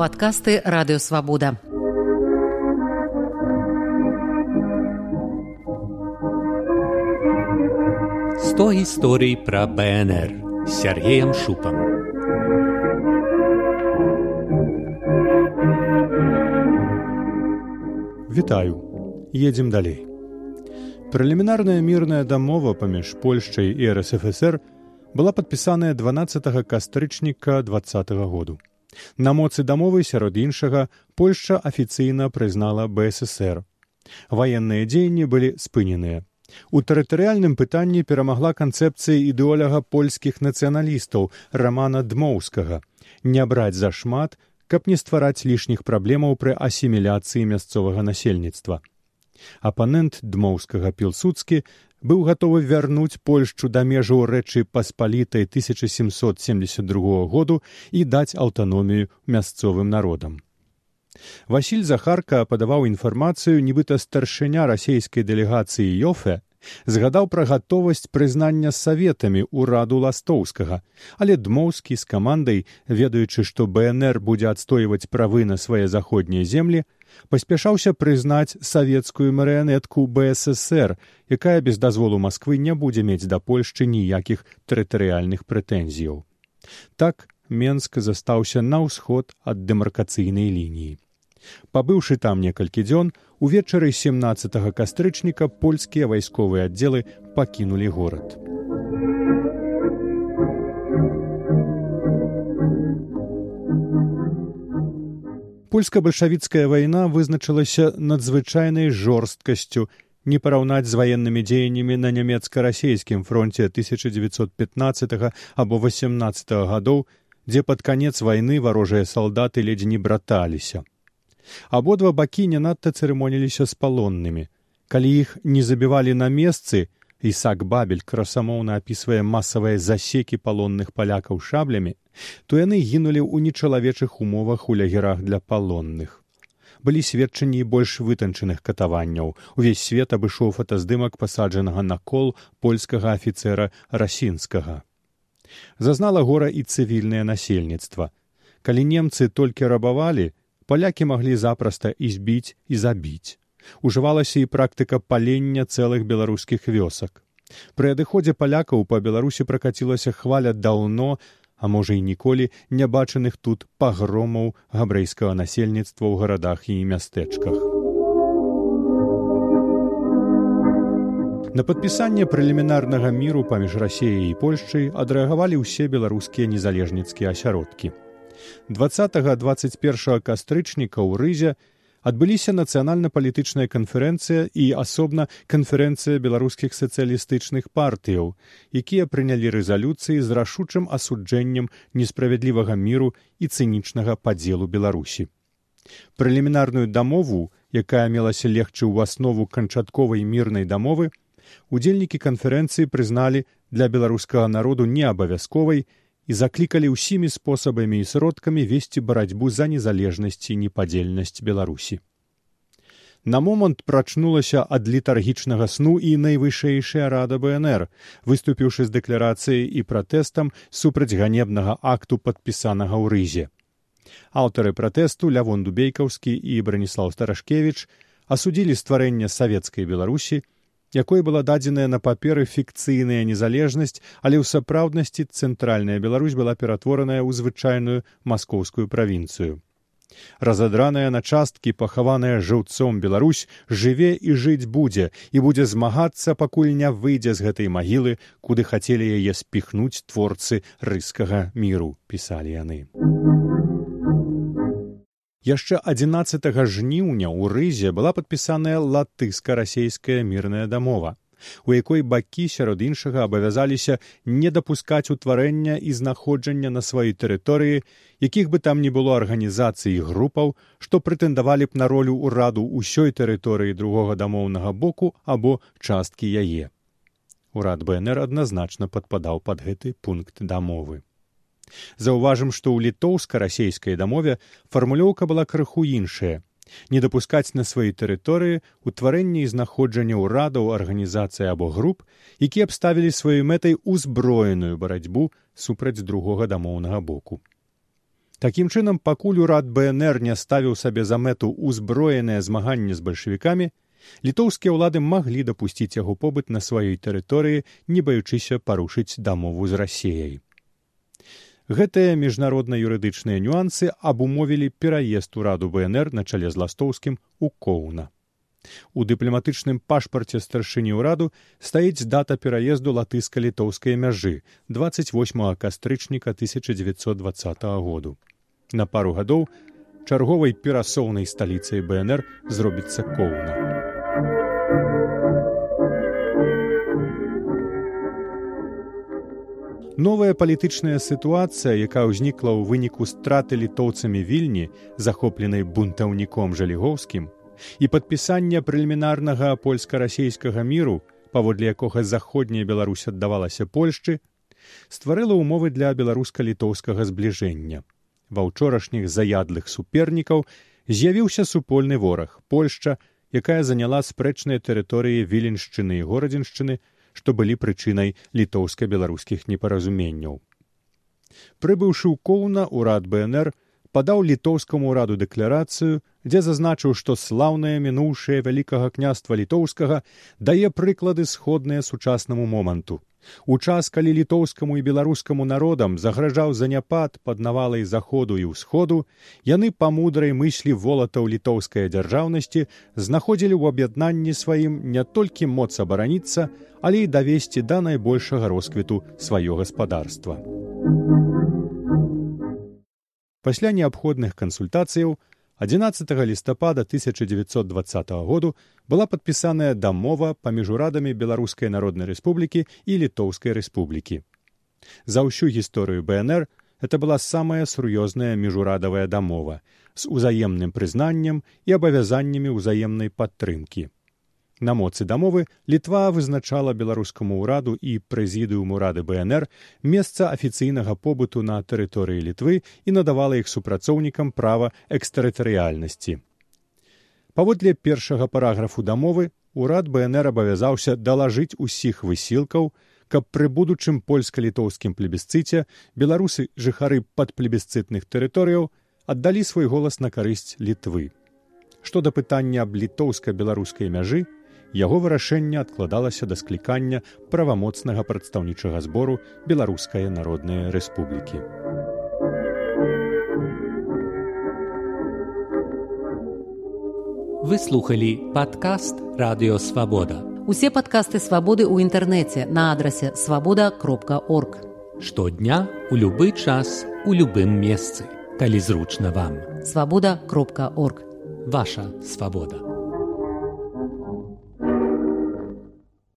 падкасты радыёвабода. Сто гісторый пра БНР Сергеем шупам. Вітаю, едзем далей. Прэлімінарная мірная дамова паміж Польшчай і РСФСР была падпісаная 12 кастрычніка два году. На моцы дамовы сярод іншага Польшча афіцыйна прызнала БССР. Ваенныя дзеянні былі спыненыя. У тэрытарыяльным пытанні перамагла канцэпцыя ідэоляга польскіх нацыяналістаў рамана дмоўскага не браць зашмат, каб не ствараць лішніх праблемаў пры асіміляцыі мясцовага насельніцтва. Апанент дмоўскага пілсудскі быў гатовы вярнуць польшчу да межаў рэчы паспалітай 1772 году і даць аўтаномію мясцовым народам. Васіль Захарка падаваў інфармацыю, нібыта старшыня расійскай дэлегацыі Йофе згадаў пра гатовасць прызнання саветамі ўраду ластоўскага, але дмоўскі з камандай, ведаючы, што БНР будзе адстойваць правы на свае заходнія землі, паспяшаўся прызнаць савецкую марыянетку бСр якая без дазволу москвы не будзе мець да польшчы ніякіх тэрытарыяльных прэтэнзіяў. Так менск застаўся на ўсход ад дэмаркацыйнай лініі пабыўшы там некалькі дзён увечары семнаццатого кастрычніка польскія вайсковыя аддзелы пакінулі горад. Польска-бальшавіцкая вайна вызначылася надзвычайнай жорсткасцю. Не параўнаць з ваеннымі дзеяннямі на нямецка-расейскім фронте 1915 або 18 гадоў дзе пад канец вайны варожыя салдаты ледзь не браталіся абодва бакі не надта цырымоніліся з палоннымі. Калі іх не забівалі на месцы ісак бабель красамоўна апісвае масавыя засекі палонных палякаў шаблямі то яны гінулі ў нечалавечых умовах у лагерах для палонных. Былі сведчанні больш вытанчаных катаванняў. Увесь свет абышоў фотаздымак пасаджанага на кол польскага афіцэра расінскага. Зазнала гора і цывільнае насельніцтва. Калі немцы толькі рабавалі палякі маглі запраста і збіць і забіць ужывалася і практыка палення цэлых беларускіх вёсак пры адыходзе палякаў па беларусі пракацілася хваля даўно а можа і ніколі нябачаных тут пагромаў габрэйскага насельніцтва ў гарадах і мястэчках. На падпісанне прэлімінарнага міру паміж рассеяй і польшчай адрэагавалі ўсе беларускія незалежніцкія асяродкі. 20-21 кастрычніка ў рызе адбыліся нацыянальна-палітычная канферэнцыя і асобна канферэнцыя беларускіх сацыялістычных партыяў, якія прынялі рэзалюцыі з рашучым асуджэннем несправядлівага міру і цынічнага падзелу беларусі. Прэлімінарную дамову, якая мелася легчы ў аснову канчатковай мірнай дамовы, удзельнікі канферэнцыі прызналі для беларускага народу неабавязковай і заклікалі ўсімі спосабамі і сродкамі весці барацьбу за незалежнасць і непадзельнасць беларусі на момант прачнулася ад літаргічнага сну і найвышэйшая рада бнр выступіўшы з дэкларацыяй і пратэстам супраць ганебнага акту падпісанага ў рызе. Аўтары пратэсту лявон дубейкаўскі і браніслав старашкевич асудзілі стварэнне савецкай беларусі якой была дадзеная на паперы фікцыйная незалежнасць, але ў сапраўднасці цэнтральная Беларусь была ператвораная ў звычайную маскоўскую правінцыю. Разадраная на часткі, пахаваная жыўцом Беларусь жыве і жыць будзе і будзе змагацца, пакуль не выйдзе з гэтай магілы, куды хацелі яе спіхнуць творцы рыскага міру, пісалі яны яшчэ 11 жніўня ў рызе была падпісаная латыска-расейская мірная дамова у якой бакі сярод іншага абавязаліся не дапускаць утварэння і знаходжання на сваёй тэрыторыі якіх бы там не было арганізацый групаў што прэтэндавалі б на ролю ўраду ўсёй тэрыторыі другога дамоўнага боку або часткі яе. Урад бнр адназначна падпадаў пад гэты пункт дамовы Заўважым, што ў літоўска-расейскай дамове фармулёўка была крыху іншая не дапускаць на сваёй тэрыторыі ўтварэнне і знаходжання ўрадаў арганізацыі або груп, якія абставілі сваёй мэтай узброеную барацьбу супраць другога дамоўнага боку. Такім чынам, пакуль урад БНР не ставіў сабе за мэту ўзброенае змаганне з бальшавікамі, літоўскія ўлады маглі дапусціць яго побыт на сваёй тэрыторыі, не баючыся парушыць дамову з рассеяй. Гэтыя міжнародна-юрыдычныя нюансы абумовілі пераезд ураду БНР на чале з ластоўскім у коўна. У дыпламатычным пашпарце старшыні ўраду стаіць дата пераезду латыска-літоўскай мяжы 28 кастрычніка 1920 году. На пару гадоў чарговай перасоўнай сталіцай БНР зробіцца коўна. Новая палітычная сітуацыя, якая ўзнікла ў выніку страты літоўцамі вільні, захопленай бунтаўніком жалігоўскім, і падпісання прэлімінарнага польска-расейскага міру, паводле якога заходняя Беларусь аддавалася Польшчы, стварыла ўмовы для беларуска-літоўскага збліжэння. Ва ўчорашніх заядлых супернікаў з'явіўся супольны вораг Польшча, якая заняла спрэчныя тэрыторыі віленшчыны і горадзіншчыны, што былі прычынай літоўска-беларускіх непаразуменняў. Прыбыўшы ў коўна ўрад БНР, падаў літоўскаму ўраду дэкларацыю, дзе зазначыў, што слаўнае мінуўшае вялікага княства літоўскага дае прыклады сходныя сучаснаму моманту. У час, калі літоўскаму і беларускаму народам загражаў заняпад пад навалай заходу і ўсходу, яны па мудрай мыслі волатаў літоўскай дзяржаўнасці знаходзілі ў аб'яднанні сваім не толькі моц абараніцца, але і давесці да найбольшага росквіту сваё гаспадарства. Пасля неабходных кансультацыяў 11 лістапада 1920 году была падпісаная дамова паміж урадамі беларускай народнай рэспублікі і літоўскай рэспублікі. За ўсю гісторыю бнр это была самая сур'ёзная міжурадавая дамова з узаемным прызнаннем і абавязаннямі ўзаемнай падтрымкі. На моцы дамовы літва вызначала беларускаму ўраду і прэзідыум урады бнр месца афіцыйнага побыту на тэрыторыі літвы і надавала іх супрацоўнікам права экстэрытарыяльнасці. Паводле першага параграфу дамовы урад бнр абавязаўся далажыць усіх высілкаў, каб пры будучым польска-літоўскім плебісцыце беларусы жыхары падплебісцытных тэрыторыяў аддалі свой голас на карысць літвы. Што да пытання аб літоўска-беларускай мяжы, яго вырашэнне адкладалася да склікання правамоцнага прадстаўнічага збору беларускай народнай рэспублікі. Вы слухалі падкаст радыёвабода. Усе падкасты свабоды ў інтэрнэце на адрасе свабода кропка орг. Штодня у любы час у любым месцы, калі зручна вам. Свабода кропка орг. Ваша свабода.